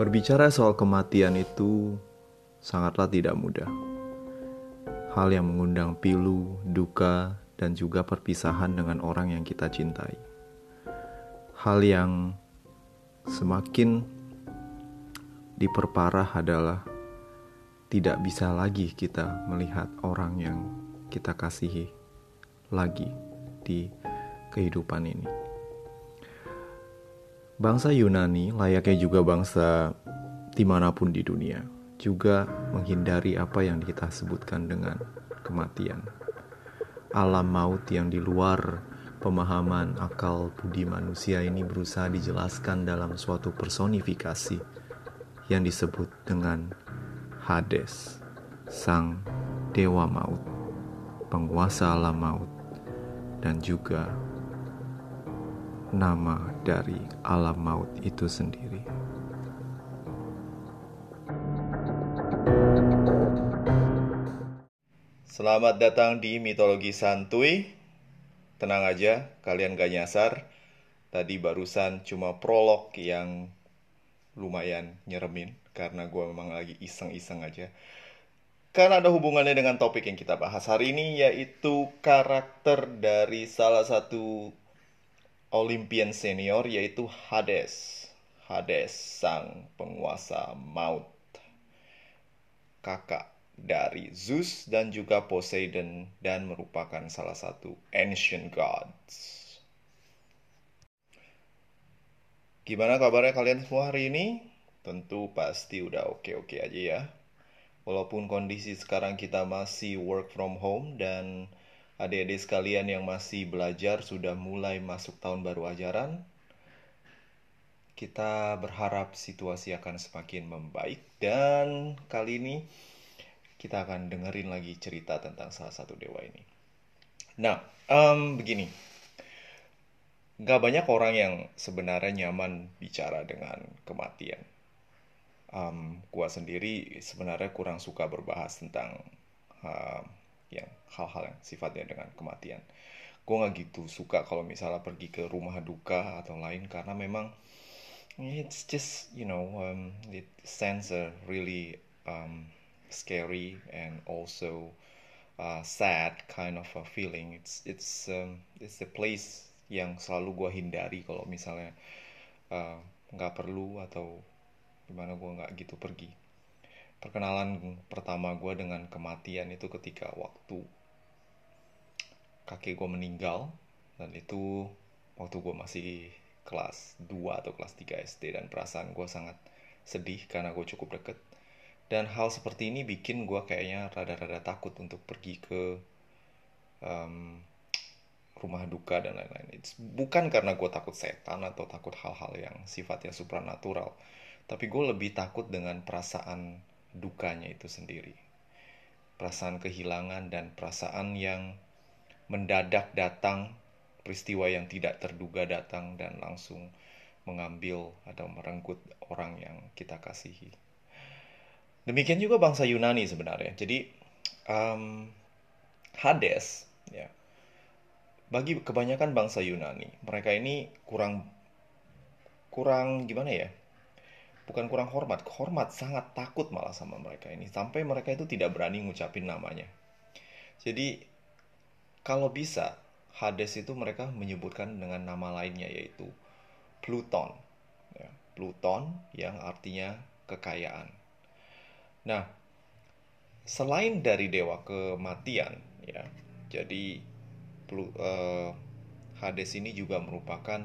Berbicara soal kematian itu sangatlah tidak mudah. Hal yang mengundang pilu, duka, dan juga perpisahan dengan orang yang kita cintai. Hal yang semakin diperparah adalah tidak bisa lagi kita melihat orang yang kita kasihi lagi di kehidupan ini. Bangsa Yunani, layaknya juga bangsa di mana pun di dunia, juga menghindari apa yang kita sebutkan dengan kematian. Alam maut yang di luar pemahaman akal budi manusia ini berusaha dijelaskan dalam suatu personifikasi yang disebut dengan Hades, sang dewa maut, penguasa alam maut, dan juga nama dari alam maut itu sendiri. Selamat datang di Mitologi Santuy. Tenang aja, kalian gak nyasar. Tadi barusan cuma prolog yang lumayan nyeremin karena gue memang lagi iseng-iseng aja. Karena ada hubungannya dengan topik yang kita bahas hari ini yaitu karakter dari salah satu Olympian senior yaitu Hades. Hades sang penguasa maut. Kakak dari Zeus dan juga Poseidon dan merupakan salah satu ancient gods. Gimana kabarnya kalian semua hari ini? Tentu pasti udah oke-oke aja ya. Walaupun kondisi sekarang kita masih work from home dan adik-adik sekalian yang masih belajar sudah mulai masuk tahun baru ajaran. Kita berharap situasi akan semakin membaik dan kali ini kita akan dengerin lagi cerita tentang salah satu dewa ini. Nah, um, begini. Gak banyak orang yang sebenarnya nyaman bicara dengan kematian. Um, gua sendiri sebenarnya kurang suka berbahas tentang uh, yang hal-hal yang sifatnya dengan kematian. Gue nggak gitu suka kalau misalnya pergi ke rumah duka atau lain karena memang it's just you know um, it sends a really um, scary and also uh, sad kind of a feeling. It's it's um, it's the place yang selalu gue hindari kalau misalnya uh, nggak uh, perlu atau gimana gue nggak gitu pergi perkenalan pertama gue dengan kematian itu ketika waktu kakek gue meninggal dan itu waktu gue masih kelas 2 atau kelas 3 SD dan perasaan gue sangat sedih karena gue cukup deket dan hal seperti ini bikin gue kayaknya rada-rada takut untuk pergi ke um, rumah duka dan lain-lain. bukan karena gue takut setan atau takut hal-hal yang sifatnya supranatural, tapi gue lebih takut dengan perasaan dukanya itu sendiri. Perasaan kehilangan dan perasaan yang mendadak datang, peristiwa yang tidak terduga datang dan langsung mengambil atau merenggut orang yang kita kasihi. Demikian juga bangsa Yunani sebenarnya. Jadi um, Hades, ya, bagi kebanyakan bangsa Yunani, mereka ini kurang kurang gimana ya? Bukan kurang hormat, hormat sangat takut malah sama mereka ini sampai mereka itu tidak berani ngucapin namanya. Jadi kalau bisa Hades itu mereka menyebutkan dengan nama lainnya yaitu Pluton. Ya, Pluton yang artinya kekayaan. Nah, selain dari dewa kematian, ya, jadi uh, Hades ini juga merupakan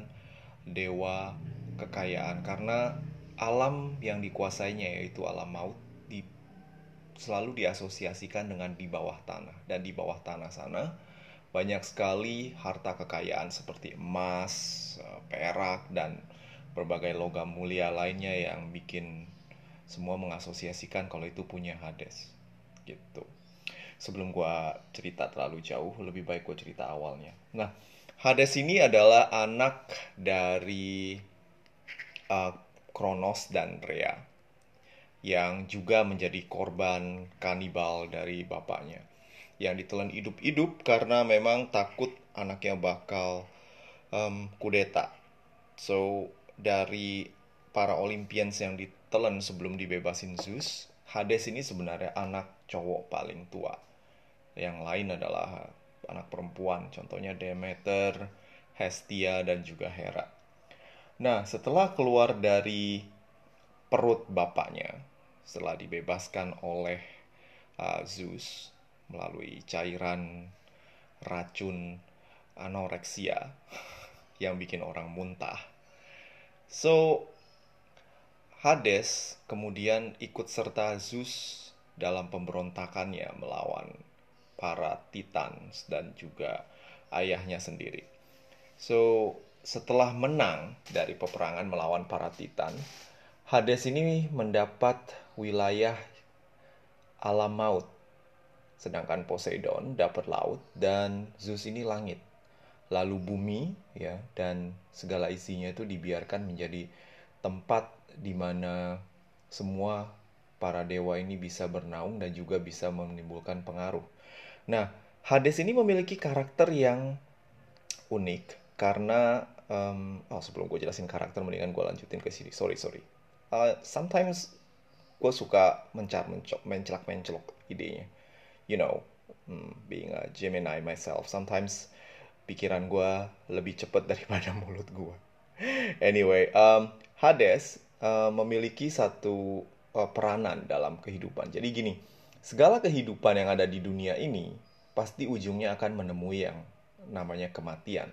dewa kekayaan karena alam yang dikuasainya yaitu alam maut di, selalu diasosiasikan dengan di bawah tanah dan di bawah tanah sana banyak sekali harta kekayaan seperti emas, eh, perak dan berbagai logam mulia lainnya yang bikin semua mengasosiasikan kalau itu punya Hades gitu. Sebelum gua cerita terlalu jauh, lebih baik gua cerita awalnya. Nah, Hades ini adalah anak dari uh, Kronos dan Rhea yang juga menjadi korban kanibal dari bapaknya yang ditelan hidup-hidup karena memang takut anaknya bakal um, kudeta. So dari para Olympians yang ditelan telan sebelum dibebasin Zeus, Hades ini sebenarnya anak cowok paling tua. Yang lain adalah anak perempuan, contohnya Demeter, Hestia, dan juga Hera. Nah, setelah keluar dari perut bapaknya, setelah dibebaskan oleh uh, Zeus melalui cairan racun anoreksia yang bikin orang muntah. So, Hades kemudian ikut serta Zeus dalam pemberontakannya melawan para Titans dan juga ayahnya sendiri. So, setelah menang dari peperangan melawan para Titan, Hades ini mendapat wilayah alam maut. Sedangkan Poseidon dapat laut dan Zeus ini langit. Lalu bumi ya dan segala isinya itu dibiarkan menjadi tempat di mana semua para dewa ini bisa bernaung dan juga bisa menimbulkan pengaruh. Nah, Hades ini memiliki karakter yang unik karena um, oh sebelum gue jelasin karakter mendingan gue lanjutin ke sini. Sorry sorry. Uh, sometimes gue suka mencar mencok mencelak mencelok idenya. You know, um, being a Gemini myself, sometimes pikiran gue lebih cepat daripada mulut gue. anyway, um, Hades uh, memiliki satu uh, peranan dalam kehidupan. Jadi gini, segala kehidupan yang ada di dunia ini pasti ujungnya akan menemui yang namanya kematian.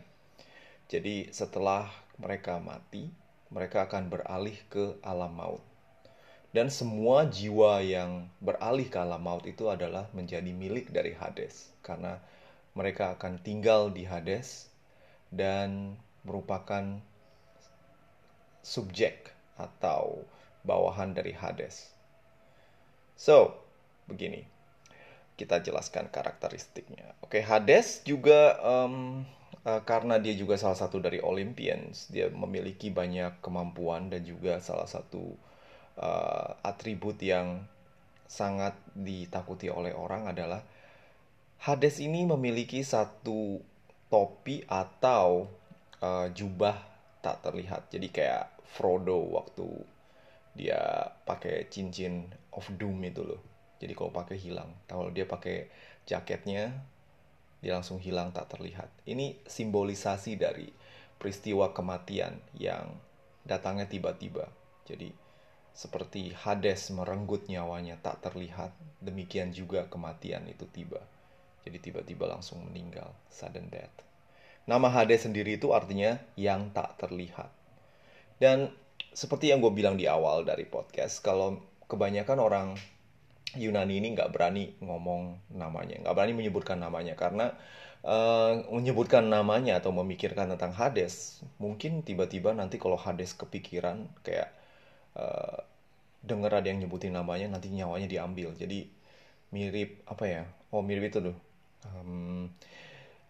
Jadi setelah mereka mati, mereka akan beralih ke alam maut. Dan semua jiwa yang beralih ke alam maut itu adalah menjadi milik dari Hades karena mereka akan tinggal di Hades dan merupakan subjek atau bawahan dari Hades. So, begini. Kita jelaskan karakteristiknya. Oke, Hades juga um, uh, karena dia juga salah satu dari Olympians, dia memiliki banyak kemampuan dan juga salah satu uh, atribut yang sangat ditakuti oleh orang adalah Hades ini memiliki satu topi atau uh, jubah tak terlihat. Jadi kayak Frodo waktu dia pakai cincin of doom itu loh. Jadi kalau pakai hilang. Kalau dia pakai jaketnya dia langsung hilang tak terlihat. Ini simbolisasi dari peristiwa kematian yang datangnya tiba-tiba. Jadi seperti Hades merenggut nyawanya tak terlihat, demikian juga kematian itu tiba. Jadi tiba-tiba langsung meninggal, sudden death. Nama Hades sendiri itu artinya yang tak terlihat. Dan seperti yang gue bilang di awal dari podcast, kalau kebanyakan orang Yunani ini nggak berani ngomong namanya, nggak berani menyebutkan namanya karena uh, menyebutkan namanya atau memikirkan tentang Hades, mungkin tiba-tiba nanti kalau Hades kepikiran kayak uh, denger ada yang nyebutin namanya, nanti nyawanya diambil. Jadi mirip apa ya? Oh mirip itu tuh. Um,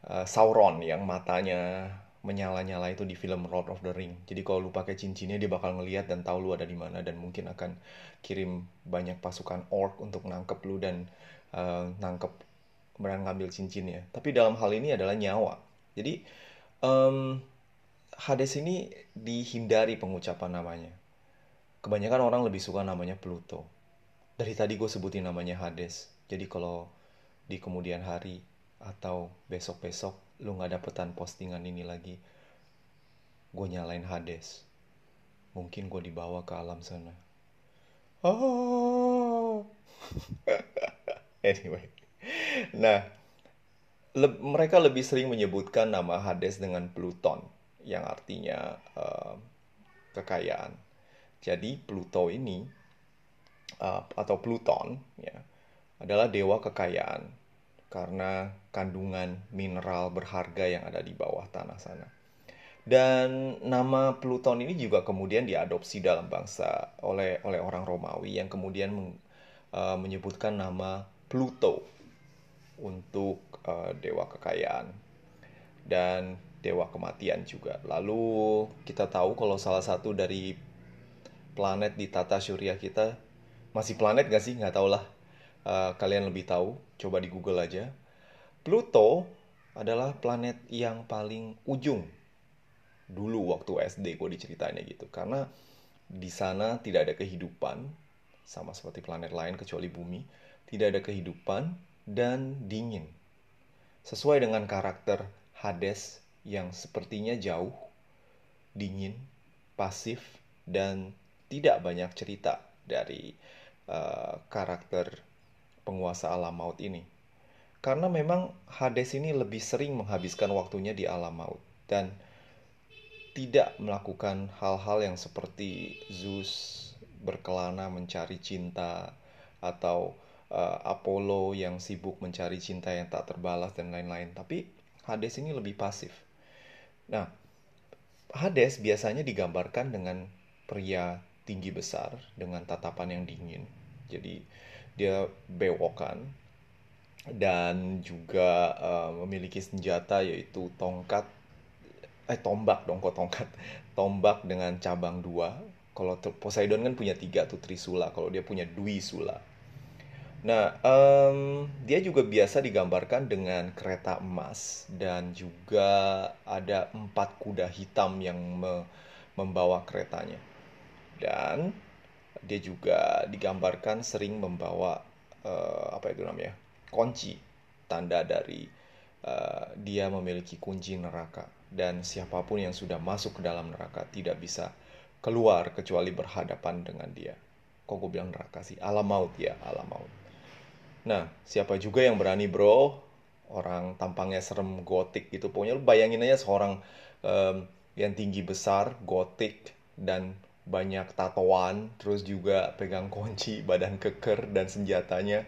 uh, Sauron yang matanya menyala-nyala itu di film Lord of the Ring. Jadi kalau lu pakai cincinnya dia bakal ngeliat dan tahu lu ada di mana dan mungkin akan kirim banyak pasukan orc untuk nangkep lu dan uh, nangkep mengambil cincinnya. Tapi dalam hal ini adalah nyawa. Jadi um, Hades ini dihindari pengucapan namanya. Kebanyakan orang lebih suka namanya Pluto. Dari tadi gue sebutin namanya Hades. Jadi kalau di kemudian hari atau besok-besok lu nggak dapetan postingan ini lagi. Gue nyalain Hades. Mungkin gue dibawa ke alam sana. Oh. Anyway. Nah le mereka lebih sering menyebutkan nama Hades dengan Pluton yang artinya uh, kekayaan. Jadi Pluto ini uh, atau Pluton ya adalah dewa kekayaan karena kandungan mineral berharga yang ada di bawah tanah sana. Dan nama Pluton ini juga kemudian diadopsi dalam bangsa oleh oleh orang Romawi yang kemudian men, uh, menyebutkan nama Pluto untuk uh, dewa kekayaan dan dewa kematian juga. Lalu kita tahu kalau salah satu dari planet di tata surya kita masih planet gak sih? Nggak tahu lah uh, kalian lebih tahu, coba di Google aja. Pluto adalah planet yang paling ujung dulu waktu SD gue diceritainnya gitu karena di sana tidak ada kehidupan, sama seperti planet lain kecuali bumi, tidak ada kehidupan dan dingin. Sesuai dengan karakter Hades yang sepertinya jauh, dingin, pasif, dan tidak banyak cerita dari uh, karakter penguasa alam maut ini. Karena memang Hades ini lebih sering menghabiskan waktunya di alam maut dan tidak melakukan hal-hal yang seperti Zeus berkelana mencari cinta atau uh, Apollo yang sibuk mencari cinta yang tak terbalas dan lain-lain. Tapi Hades ini lebih pasif. Nah, Hades biasanya digambarkan dengan pria tinggi besar dengan tatapan yang dingin. Jadi dia bewokan dan juga uh, memiliki senjata yaitu tongkat eh tombak dong kok tongkat tombak dengan cabang dua. Kalau Poseidon kan punya tiga tuh Trisula. Kalau dia punya Dwi Sula. Nah um, dia juga biasa digambarkan dengan kereta emas dan juga ada empat kuda hitam yang me membawa keretanya. Dan dia juga digambarkan sering membawa uh, apa itu namanya kunci tanda dari uh, dia memiliki kunci neraka dan siapa pun yang sudah masuk ke dalam neraka tidak bisa keluar kecuali berhadapan dengan dia. Kok gue bilang neraka sih? Alam maut ya, alam maut. Nah, siapa juga yang berani bro? Orang tampangnya serem gotik gitu. Pokoknya lu bayangin aja seorang um, yang tinggi besar, gotik, dan banyak tatoan, terus juga pegang kunci, badan keker, dan senjatanya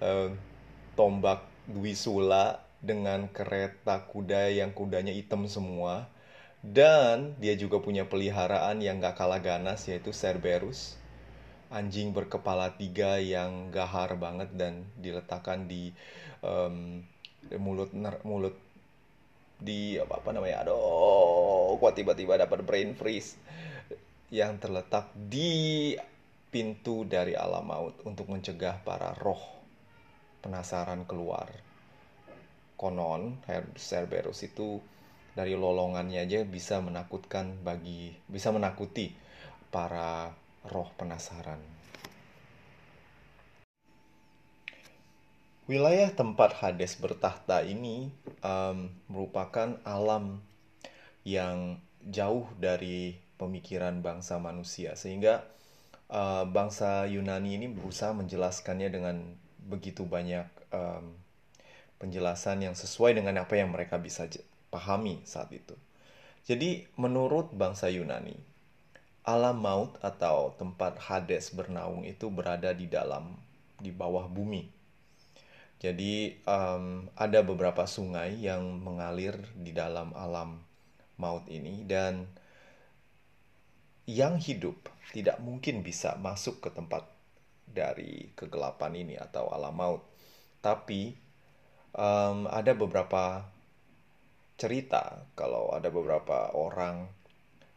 um, tombak Dwi Sula dengan kereta kuda yang kudanya hitam semua. Dan dia juga punya peliharaan yang gak kalah ganas yaitu Cerberus. Anjing berkepala tiga yang gahar banget dan diletakkan di um, mulut mulut di apa apa namanya aduh kok tiba-tiba dapat brain freeze yang terletak di pintu dari alam maut untuk mencegah para roh penasaran keluar. Konon Cerberus itu dari lolongannya aja bisa menakutkan bagi bisa menakuti para roh penasaran. Wilayah tempat Hades bertahta ini um, merupakan alam yang jauh dari pemikiran bangsa manusia sehingga uh, bangsa Yunani ini berusaha menjelaskannya dengan begitu banyak um, penjelasan yang sesuai dengan apa yang mereka bisa pahami saat itu. Jadi, menurut bangsa Yunani, alam maut atau tempat Hades bernaung itu berada di dalam, di bawah bumi. Jadi, um, ada beberapa sungai yang mengalir di dalam alam maut ini, dan yang hidup tidak mungkin bisa masuk ke tempat dari kegelapan ini atau alam maut. Tapi um, ada beberapa cerita kalau ada beberapa orang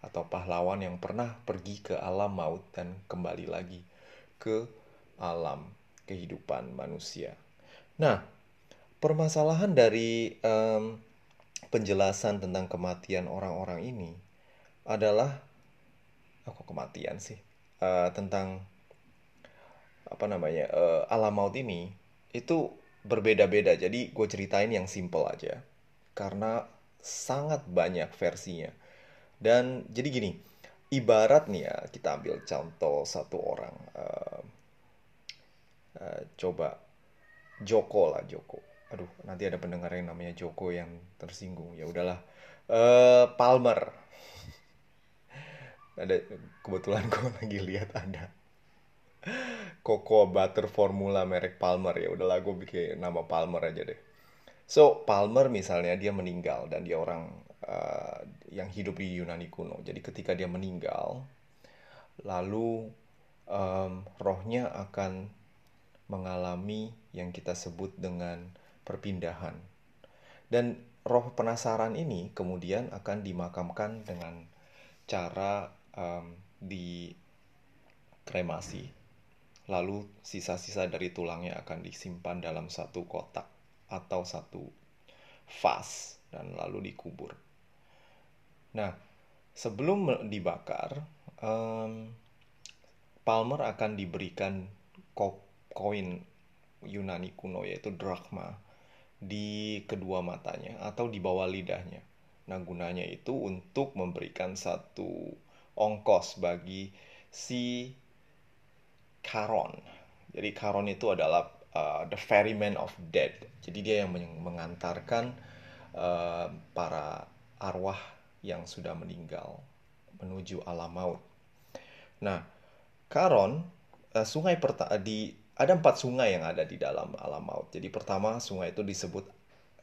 atau pahlawan yang pernah pergi ke alam maut dan kembali lagi ke alam kehidupan manusia. Nah, permasalahan dari um, penjelasan tentang kematian orang-orang ini adalah, oh, kok kematian sih? Uh, tentang apa namanya uh, alam maut ini itu berbeda-beda. Jadi gue ceritain yang simple aja. Karena sangat banyak versinya. Dan jadi gini ibarat nih ya kita ambil contoh satu orang. Uh, uh, coba Joko lah Joko. Aduh nanti ada pendengar yang namanya Joko yang tersinggung. Ya udahlah. Uh, Palmer ada kebetulan gue lagi lihat ada Cocoa Butter Formula merek Palmer. Ya udahlah gue bikin nama Palmer aja deh. So Palmer misalnya dia meninggal dan dia orang uh, yang hidup di Yunani kuno. Jadi ketika dia meninggal lalu um, rohnya akan mengalami yang kita sebut dengan perpindahan. Dan roh penasaran ini kemudian akan dimakamkan dengan cara um, di kremasi lalu sisa-sisa dari tulangnya akan disimpan dalam satu kotak atau satu vas dan lalu dikubur. Nah, sebelum dibakar, um, Palmer akan diberikan koin Yunani kuno yaitu drachma di kedua matanya atau di bawah lidahnya. Nah, gunanya itu untuk memberikan satu ongkos bagi si Charon. Jadi Charon itu adalah uh, the ferryman of dead. Jadi dia yang mengantarkan uh, para arwah yang sudah meninggal menuju alam maut. Nah, Charon uh, sungai perta di ada empat sungai yang ada di dalam alam maut. Jadi pertama sungai itu disebut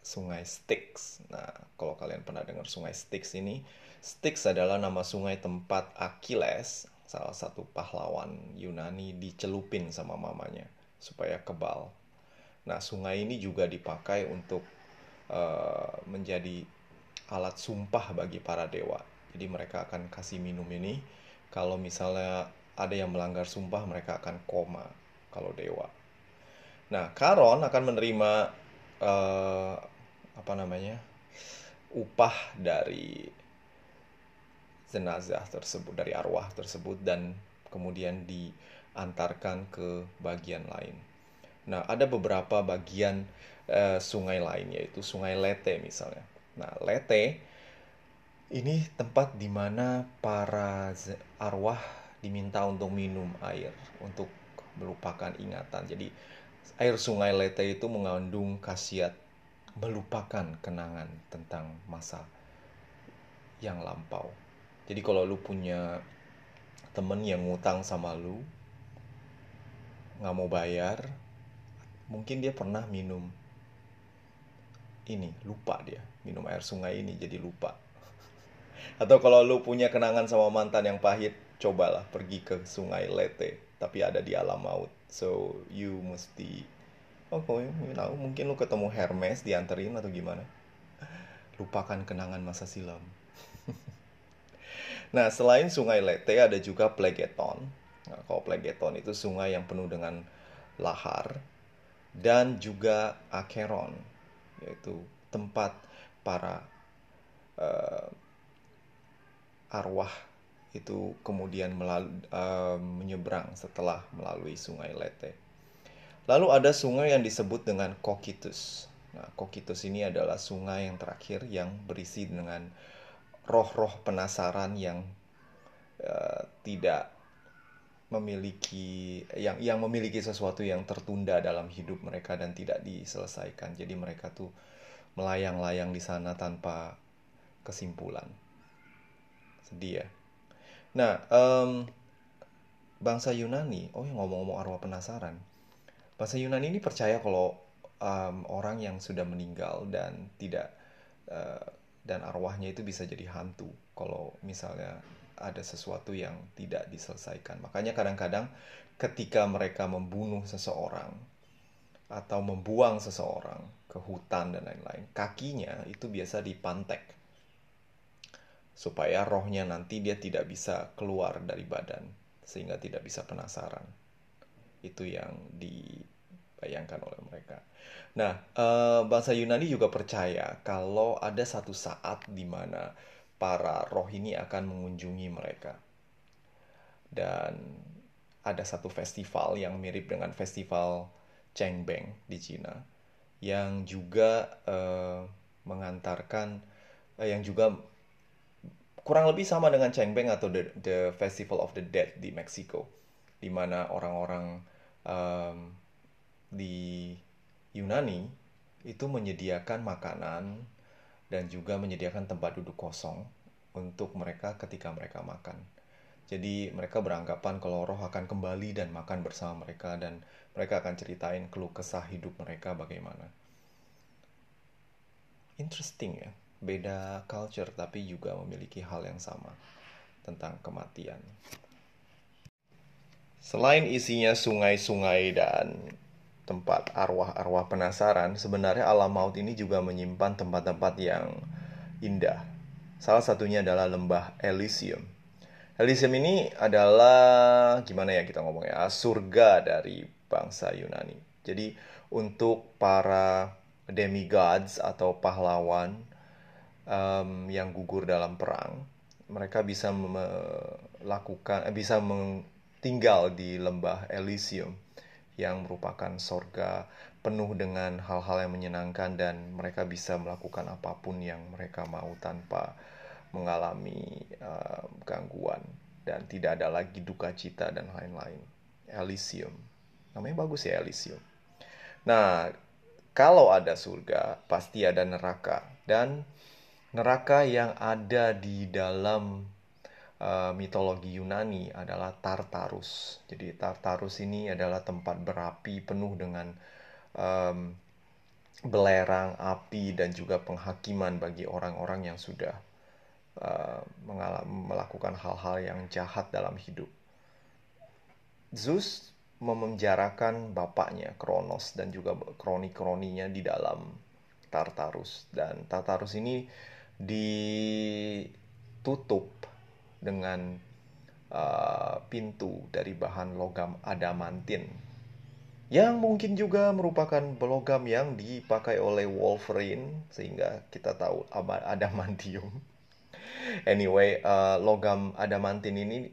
sungai Styx. Nah, kalau kalian pernah dengar sungai Styx ini, Styx adalah nama sungai tempat Achilles, salah satu pahlawan Yunani dicelupin sama mamanya supaya kebal. Nah, sungai ini juga dipakai untuk uh, menjadi alat sumpah bagi para dewa. Jadi mereka akan kasih minum ini. Kalau misalnya ada yang melanggar sumpah, mereka akan koma kalau dewa. Nah, Karon akan menerima uh, apa namanya upah dari jenazah tersebut, dari arwah tersebut dan kemudian diantarkan ke bagian lain. Nah, ada beberapa bagian uh, sungai lain yaitu Sungai Lete misalnya. Nah, Lete ini tempat di mana para arwah diminta untuk minum air untuk melupakan ingatan. Jadi air sungai Lete itu mengandung khasiat melupakan kenangan tentang masa yang lampau. Jadi kalau lu punya temen yang ngutang sama lu, nggak mau bayar, mungkin dia pernah minum ini, lupa dia minum air sungai ini jadi lupa. Atau kalau lu punya kenangan sama mantan yang pahit, cobalah pergi ke sungai Lete tapi ada di alam maut. So you mesti oh you know, mungkin lu ketemu Hermes dianterin atau gimana? Lupakan kenangan masa silam nah selain sungai Lete ada juga Plegeton nah, kalau Plegeton itu sungai yang penuh dengan lahar dan juga Acheron yaitu tempat para uh, arwah itu kemudian melalu, uh, menyeberang setelah melalui sungai Lete. Lalu ada sungai yang disebut dengan Kokitus. Nah, Kokitus ini adalah sungai yang terakhir yang berisi dengan roh-roh penasaran yang uh, tidak memiliki yang yang memiliki sesuatu yang tertunda dalam hidup mereka dan tidak diselesaikan. Jadi mereka tuh melayang-layang di sana tanpa kesimpulan. Sedih ya. Nah, um, bangsa Yunani, oh yang ngomong-ngomong arwah penasaran, bangsa Yunani ini percaya kalau um, orang yang sudah meninggal dan tidak uh, dan arwahnya itu bisa jadi hantu kalau misalnya ada sesuatu yang tidak diselesaikan. Makanya kadang-kadang ketika mereka membunuh seseorang atau membuang seseorang ke hutan dan lain-lain, kakinya itu biasa dipantek supaya rohnya nanti dia tidak bisa keluar dari badan sehingga tidak bisa penasaran. Itu yang dibayangkan oleh mereka. Nah, eh, bangsa Yunani juga percaya kalau ada satu saat di mana para roh ini akan mengunjungi mereka. Dan ada satu festival yang mirip dengan festival Chengbeng di Cina yang juga uh, mengantarkan uh, yang juga kurang lebih sama dengan Chengbeng atau the, the Festival of the Dead di Meksiko, di mana orang-orang um, di Yunani itu menyediakan makanan dan juga menyediakan tempat duduk kosong untuk mereka ketika mereka makan. Jadi mereka beranggapan kalau roh akan kembali dan makan bersama mereka dan mereka akan ceritain keluh kesah hidup mereka bagaimana. Interesting ya beda culture tapi juga memiliki hal yang sama tentang kematian. Selain isinya sungai-sungai dan tempat arwah-arwah penasaran, sebenarnya alam maut ini juga menyimpan tempat-tempat yang indah. Salah satunya adalah lembah Elysium. Elysium ini adalah gimana ya kita ngomongnya surga dari bangsa Yunani. Jadi untuk para demigods atau pahlawan um, yang gugur dalam perang, mereka bisa melakukan, eh, bisa tinggal di lembah Elysium yang merupakan sorga penuh dengan hal-hal yang menyenangkan dan mereka bisa melakukan apa pun yang mereka mau tanpa mengalami uh, gangguan dan tidak ada lagi duka cita dan lain-lain. Elysium. Namanya bagus ya Elysium. Nah, kalau ada surga, pasti ada neraka dan neraka yang ada di dalam uh, mitologi Yunani adalah Tartarus. Jadi Tartarus ini adalah tempat berapi penuh dengan um, belerang api dan juga penghakiman bagi orang-orang yang sudah uh, melakukan hal-hal yang jahat dalam hidup. Zeus memenjarakan bapaknya Kronos dan juga kroni-kroninya di dalam Tartarus dan Tartarus ini ditutup dengan uh, pintu dari bahan logam adamantin yang mungkin juga merupakan logam yang dipakai oleh Wolverine sehingga kita tahu adamantium. Anyway, uh, logam adamantin ini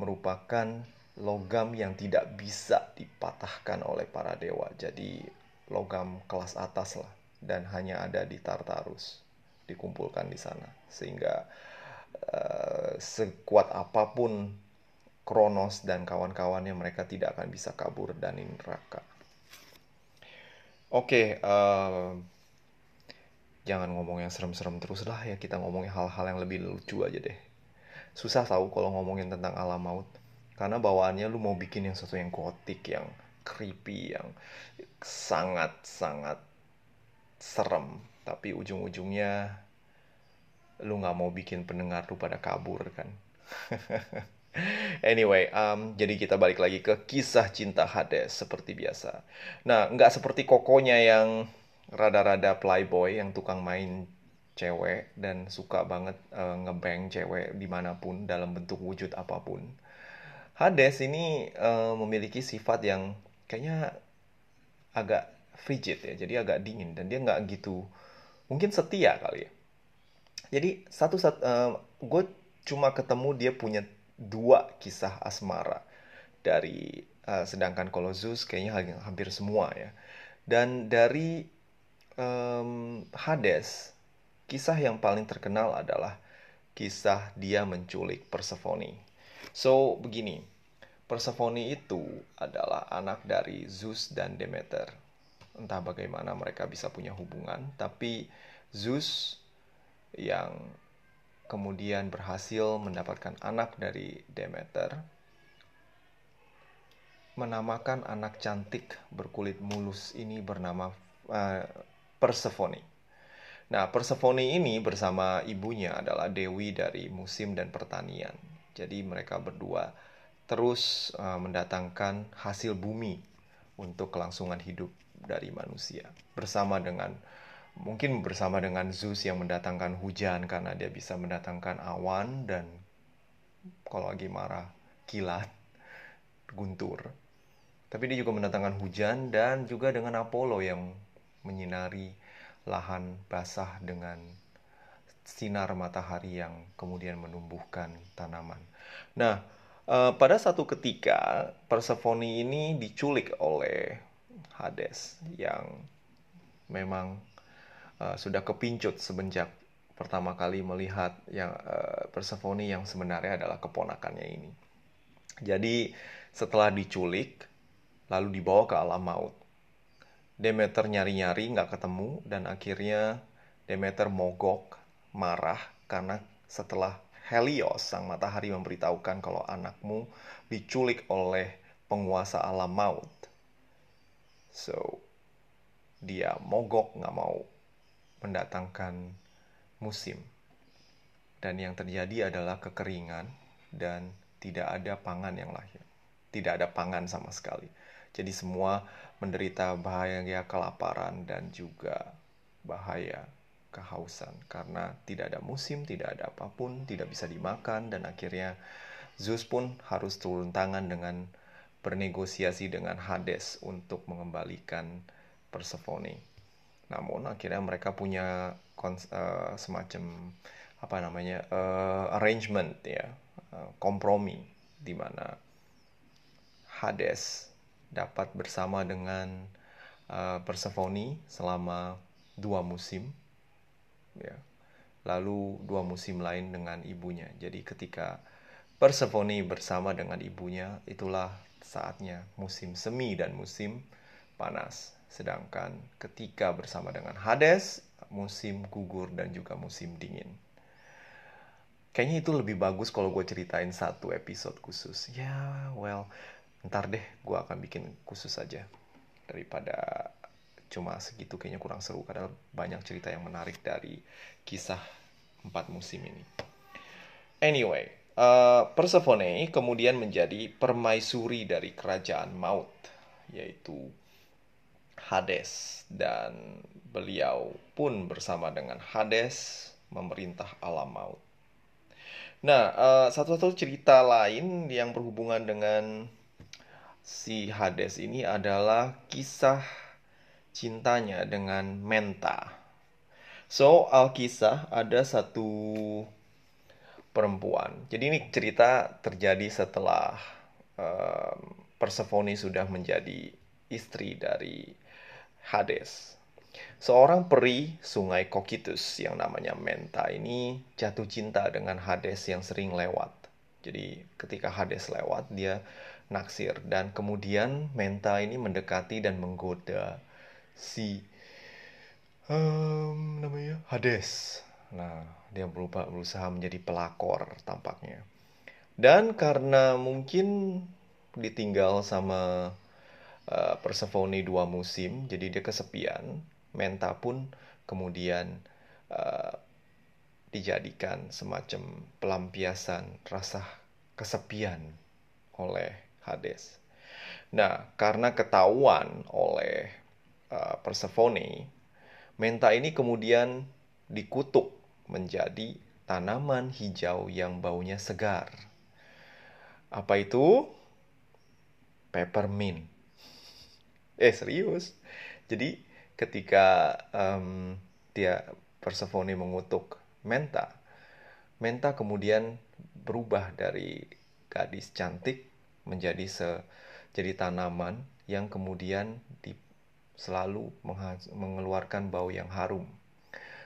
merupakan logam yang tidak bisa dipatahkan oleh para dewa. Jadi logam kelas atas lah dan hanya ada di Tartarus dikumpulkan di sana sehingga uh, sekuat apa pun Kronos dan kawan-kawannya mereka tidak akan bisa kabur dari neraka. Oke, okay, uh, eh, jangan ngomong yang serem-serem terus lah ya kita ngomongin hal-hal yang lebih lucu aja deh. Susah tahu kalau ngomongin tentang alam maut karena bawaannya lu mau bikin yang sesuatu yang gotik yang creepy yang sangat sangat serem tapi ujung-ujungnya lu nggak mau bikin pendengar lu pada kabur kan Anyway, um, jadi kita balik lagi ke kisah cinta Hades seperti biasa. Nah, nggak seperti kokonya yang rada-rada playboy yang tukang main cewek dan suka banget uh, ngebang cewek di mana pun dalam bentuk wujud apa pun. Hades ini uh, memiliki sifat yang kayaknya agak frigid ya, jadi agak dingin dan dia nggak gitu mungkin setia kali ya. Jadi satu saat uh, eh, gue cuma ketemu dia punya dua kisah asmara dari uh, sedangkan kalau Zeus kayaknya hampir semua ya. Dan dari um, Hades kisah yang paling terkenal adalah kisah dia menculik Persephone. So, begini. Persephone itu adalah anak dari Zeus dan Demeter. Entah bagaimana mereka bisa punya hubungan, tapi Zeus yang kemudian berhasil mendapatkan anak dari Demeter, menamakan anak cantik berkulit mulus ini bernama uh, Persephone. Nah, Persephone ini bersama ibunya adalah dewi dari musim dan pertanian. Jadi mereka berdua terus uh, mendatangkan hasil bumi untuk kelangsungan hidup dari manusia bersama dengan mungkin bersama dengan Zeus yang mendatangkan hujan karena dia bisa mendatangkan awan dan kalau lagi marah kilat guntur tapi dia juga mendatangkan hujan dan juga dengan Apollo yang menyinari lahan basah dengan sinar matahari yang kemudian menumbuhkan tanaman. Nah, uh, pada satu ketika Persephone ini diculik oleh Hades yang memang uh, sudah kepincut semenjak pertama kali melihat yang uh, Persephone yang sebenarnya adalah keponakannya ini. Jadi setelah diculik lalu dibawa ke alam maut. Demeter nyari-nyari nggak ketemu dan akhirnya Demeter mogok marah karena setelah Helios, sang matahari memberitahukan kalau anakmu diculik oleh penguasa alam maut. So, dia mogok nggak mau mendatangkan musim. Dan yang terjadi adalah kekeringan dan tidak ada pangan yang lahir. Tidak ada pangan sama sekali. Jadi semua menderita bahaya kelaparan dan juga bahaya kehausan karena tidak ada musim, tidak ada apa pun, tidak bisa dimakan dan akhirnya Zeus pun harus turun tangan dengan bernegosiasi dengan Hades untuk mengembalikan Persephone. Namun akhirnya mereka punya uh, semacam apa namanya uh, arrangement ya uh, kompromi di mana Hades dapat bersama dengan uh, Persephone selama dua musim, ya. Lalu dua musim lain dengan ibunya. Jadi ketika Persephone bersama dengan ibunya, itulah saatnya musim semi dan musim panas. Sedangkan ketika bersama dengan Hades, musim gugur dan juga musim dingin. Kayaknya itu lebih bagus kalau gue ceritain satu episode khusus. Ya, well, ntar deh gue akan bikin khusus aja. Daripada cuma segitu kayaknya kurang seru. Karena banyak cerita yang menarik dari kisah empat musim ini. Anyway, uh, Persephone kemudian menjadi permaisuri dari kerajaan maut. Yaitu Hades. Dan beliau pun bersama dengan Hades memerintah alam maut. Nah, uh, satu-satu cerita lain yang berhubungan dengan si Hades ini adalah kisah cintanya dengan Menta. So, Alkisah ada satu perempuan. Jadi ini cerita terjadi setelah uh, Persephone sudah menjadi istri dari Hades. Seorang peri sungai Kokitus yang namanya Menta ini jatuh cinta dengan Hades yang sering lewat. Jadi ketika Hades lewat dia naksir dan kemudian Menta ini mendekati dan menggoda si um, namanya Hades. Nah, dia berupa berusaha menjadi pelakor tampaknya. Dan karena mungkin ditinggal sama uh, Persephone dua musim, jadi dia kesepian Menta pun kemudian uh, dijadikan semacam pelampiasan rasa kesepian oleh Hades. Nah, karena ketahuan oleh uh, Persephone, Menta ini kemudian dikutuk menjadi tanaman hijau yang baunya segar. Apa itu? Peppermint. Eh, serius. Jadi, ketika um, dia Persephone mengutuk Menta, Menta kemudian berubah dari gadis cantik menjadi se jadi tanaman yang kemudian di, selalu mengeluarkan bau yang harum.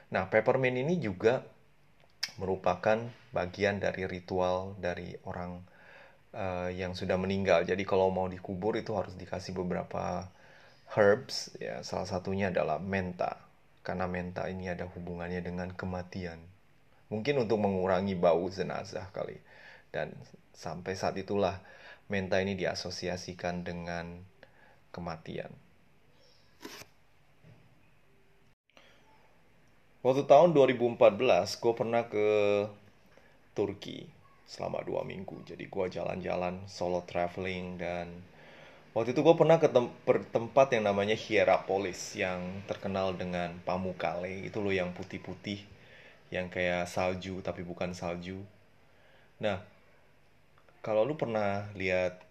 Nah, peppermint ini juga merupakan bagian dari ritual dari orang uh, yang sudah meninggal. Jadi kalau mau dikubur itu harus dikasih beberapa herbs ya salah satunya adalah menta. Karena menta ini ada hubungannya dengan kematian. Mungkin untuk mengurangi bau jenazah kali. Dan sampai saat itulah menta ini diasosiasikan dengan kematian. Waktu tahun 2014 gue pernah ke Turki selama dua minggu. Jadi gue jalan-jalan solo traveling dan Waktu itu gue pernah ke tem tempat yang namanya Hierapolis yang terkenal dengan Pamukkale itu loh yang putih-putih yang kayak salju tapi bukan salju. Nah, kalau lu pernah lihat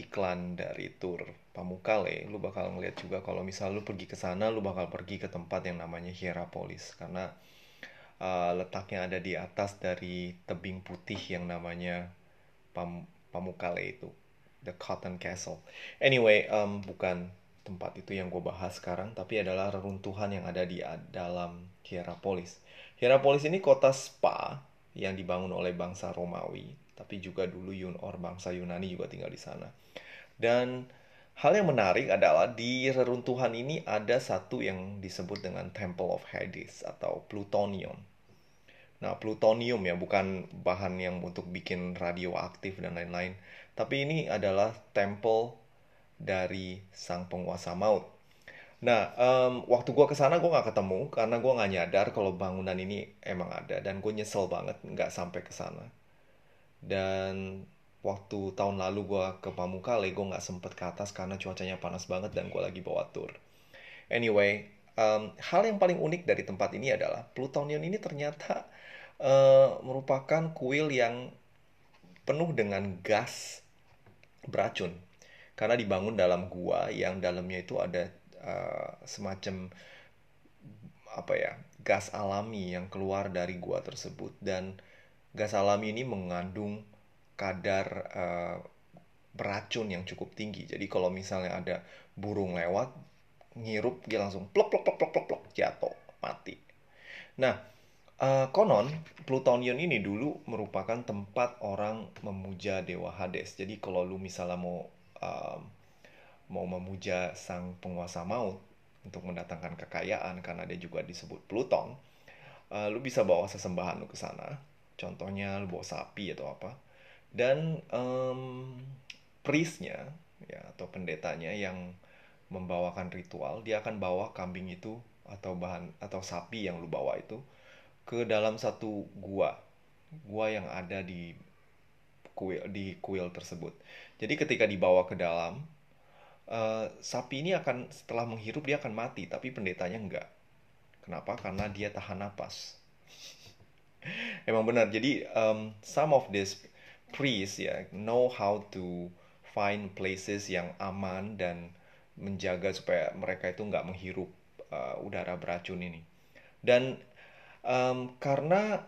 iklan dari tour Pamukkale, lu bakal ngeliat juga kalau misal lu pergi ke sana, lu bakal pergi ke tempat yang namanya Hierapolis karena uh, letaknya ada di atas dari tebing putih yang namanya Pam Pamukkale itu. The Cotton Castle. Anyway, um, bukan tempat itu yang gue bahas sekarang, tapi adalah reruntuhan yang ada di dalam Hierapolis. Hierapolis ini kota spa yang dibangun oleh bangsa Romawi, tapi juga dulu Yunor bangsa Yunani juga tinggal di sana. Dan hal yang menarik adalah di reruntuhan ini ada satu yang disebut dengan Temple of Hades atau Plutonium. Nah, plutonium ya, bukan bahan yang untuk bikin radioaktif dan lain-lain. Tapi ini adalah temple dari sang penguasa maut. Nah, um, waktu gue ke sana gue gak ketemu karena gue gak nyadar kalau bangunan ini emang ada dan gue nyesel banget nggak sampai ke sana. Dan waktu tahun lalu gue ke Pamukkale gue nggak sempet ke atas karena cuacanya panas banget dan gue lagi bawa tour. Anyway, um, hal yang paling unik dari tempat ini adalah plutonium ini ternyata uh, merupakan kuil yang penuh dengan gas beracun karena dibangun dalam gua yang dalamnya itu ada uh, semacam apa ya gas alami yang keluar dari gua tersebut dan gas alami ini mengandung kadar uh, beracun yang cukup tinggi. Jadi kalau misalnya ada burung lewat, ngirup dia langsung plok plok plok plok plok, jatuh mati. Nah, uh, konon Plutonian ini dulu merupakan tempat orang memuja dewa Hades. Jadi kalau lu misalnya mau uh, mau memuja sang penguasa maut untuk mendatangkan kekayaan karena dia juga disebut Pluton, uh, lu bisa bawa sesembahan lu ke sana. Contohnya lu bawa sapi atau apa. Dan um, priestnya ya atau pendetanya yang membawakan ritual, dia akan bawa kambing itu atau bahan atau sapi yang lu bawa itu ke dalam satu gua. Gua yang ada di kuil di kuil tersebut. Jadi ketika dibawa ke dalam uh, sapi ini akan setelah menghirup dia akan mati, tapi pendetanya enggak. Kenapa? Karena dia tahan napas. Emang benar. Jadi um, some of this priests ya know how to find places yang aman dan menjaga supaya mereka itu nggak menghirup uh, udara beracun ini. Dan um, karena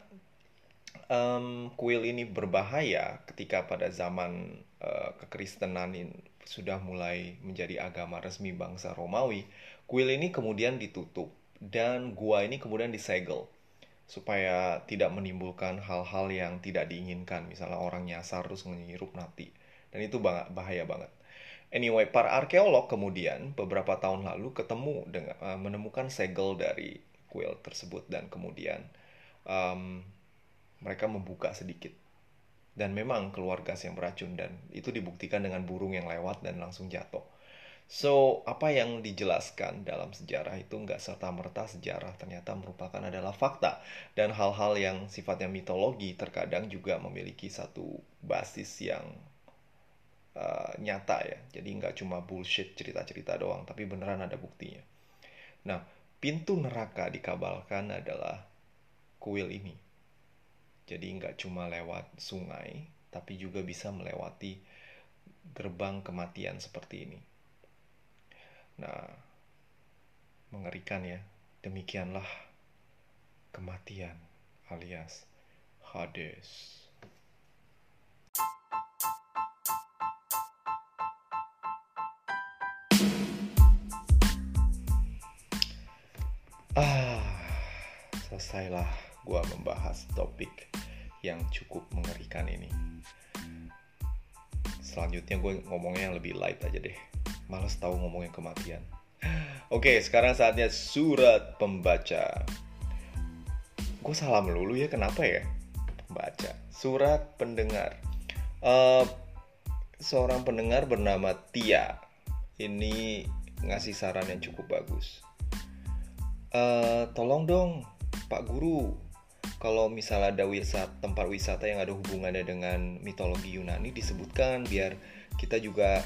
um, kuil ini berbahaya ketika pada zaman uh, kekristenan sudah mulai menjadi agama resmi bangsa Romawi, kuil ini kemudian ditutup dan gua ini kemudian disegel supaya tidak menimbulkan hal-hal yang tidak diinginkan, misalnya orang nyasar terus menghirup mati. Dan itu bahaya banget. Anyway, para arkeolog kemudian beberapa tahun lalu ketemu dengan uh, menemukan segel dari kuil tersebut dan kemudian um, mereka membuka sedikit dan memang keluar gas yang beracun dan itu dibuktikan dengan burung yang lewat dan langsung jatuh. So, apa yang dijelaskan dalam sejarah itu nggak serta-merta sejarah ternyata merupakan adalah fakta. Dan hal-hal yang sifatnya mitologi terkadang juga memiliki satu basis yang uh, nyata ya. Jadi nggak cuma bullshit cerita-cerita doang, tapi beneran ada buktinya. Nah, pintu neraka dikabalkan adalah kuil ini. Jadi nggak cuma lewat sungai, tapi juga bisa melewati gerbang kematian seperti ini. Nah, mengerikan ya. Demikianlah kematian alias Hades. Ah, selesailah gua membahas topik yang cukup mengerikan ini. Selanjutnya gue ngomongnya yang lebih light aja deh. Males tahu ngomongin kematian. Oke, sekarang saatnya surat pembaca. Gue salah melulu ya, kenapa ya? Baca. Surat pendengar. Uh, seorang pendengar bernama Tia. Ini ngasih saran yang cukup bagus uh, tolong dong Pak Guru kalau misalnya ada wisata, tempat wisata yang ada hubungannya dengan mitologi Yunani disebutkan biar kita juga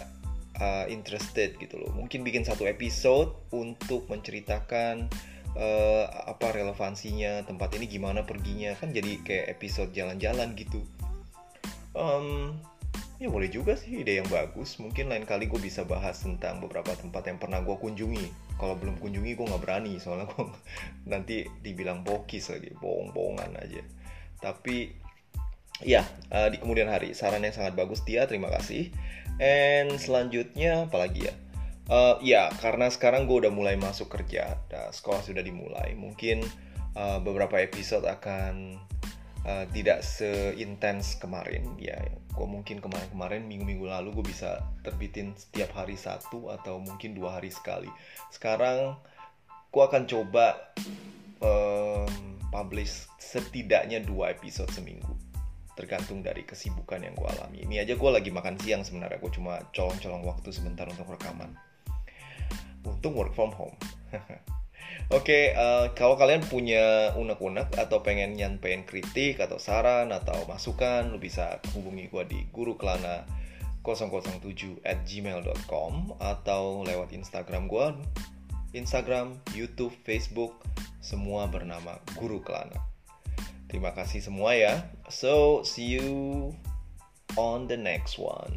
uh, interested gitu loh. Mungkin bikin satu episode untuk menceritakan uh, apa relevansinya tempat ini gimana perginya kan jadi kayak episode jalan-jalan gitu. Um, ya boleh juga sih ide yang bagus. Mungkin lain kali gue bisa bahas tentang beberapa tempat yang pernah gue kunjungi kalau belum kunjungi gue nggak berani. Soalnya gue nanti dibilang bokis lagi bohong-bohongan aja. Tapi ya uh, di kemudian hari saran yang sangat bagus dia terima kasih. And selanjutnya apalagi ya? Uh, ya karena sekarang gue udah mulai masuk kerja dan sekolah sudah dimulai. Mungkin uh, beberapa episode akan uh, tidak seintens kemarin ya. Gue mungkin kemarin-kemarin minggu-minggu lalu gue bisa terbitin setiap hari satu atau mungkin dua hari sekali. Sekarang gue akan coba um, publish setidaknya dua episode seminggu. Tergantung dari kesibukan yang gue alami. Ini aja gue lagi makan siang sebenarnya. Gue cuma colong-colong waktu sebentar untuk rekaman. Untung work from home Oke, okay, uh, eh, kalau kalian punya unek-unek atau pengen nyampein kritik atau saran atau masukan, lu bisa hubungi gue di guru kelana 007 at gmail.com atau lewat Instagram gue, Instagram, YouTube, Facebook, semua bernama Guru Kelana. Terima kasih semua ya. So, see you on the next one.